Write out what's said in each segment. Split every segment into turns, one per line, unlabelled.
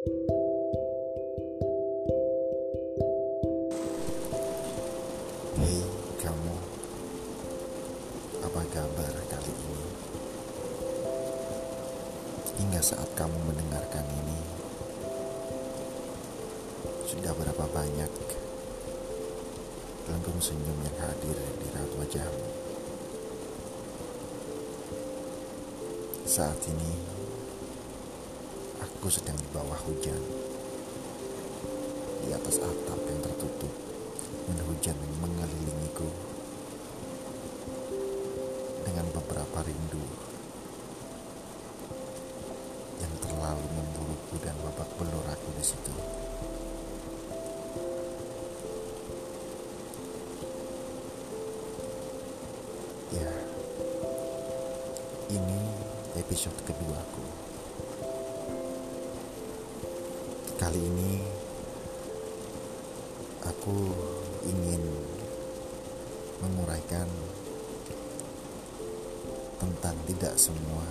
Hei kamu, apa kabar kali ini? Hingga saat kamu mendengarkan ini, sudah berapa banyak gelembung senyum yang hadir di raut wajahmu? Saat ini, aku sedang di bawah hujan, di atas atap yang tertutup dan hujan yang mengelilingiku dengan beberapa rindu yang terlalu memburuku dan babak belur aku di situ. Ya, ini episode keduaku. Kali ini aku ingin menguraikan tentang tidak semua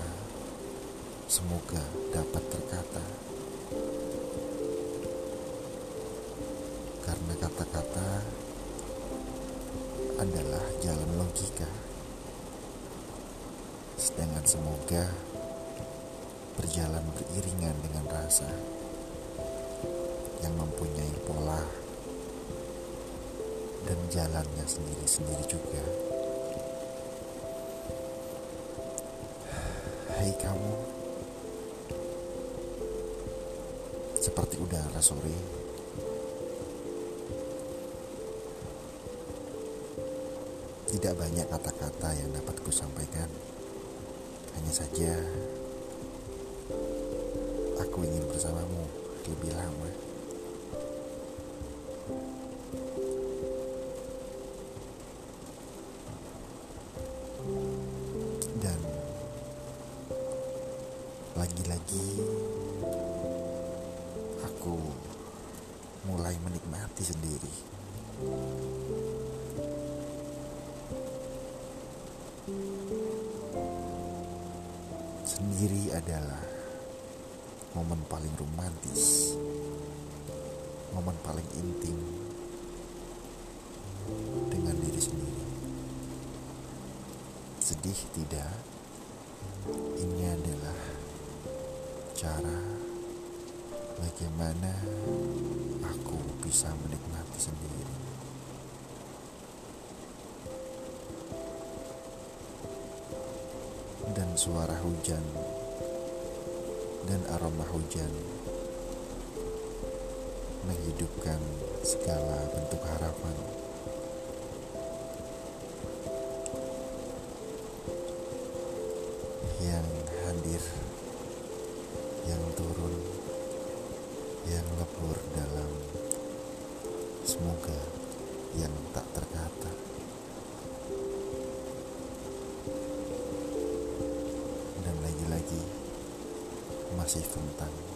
semoga dapat terkata. Karena kata-kata adalah jalan logika. Sedangkan semoga berjalan beriringan dengan rasa yang mempunyai pola dan jalannya sendiri-sendiri juga. Hai kamu, seperti udara sore. Tidak banyak kata-kata yang dapat ku sampaikan. Hanya saja, aku ingin bersamamu lebih lama. Dan lagi-lagi aku mulai menikmati sendiri. Sendiri adalah momen paling romantis, momen paling intim dengan diri sendiri. Sedih tidak? Ini adalah cara bagaimana aku bisa menikmati sendiri. Dan suara hujan dan aroma hujan menghidupkan segala bentuk harapan. yang hadir, yang turun, yang lebur dalam semoga yang tak terkata. Dan lagi-lagi masih tentang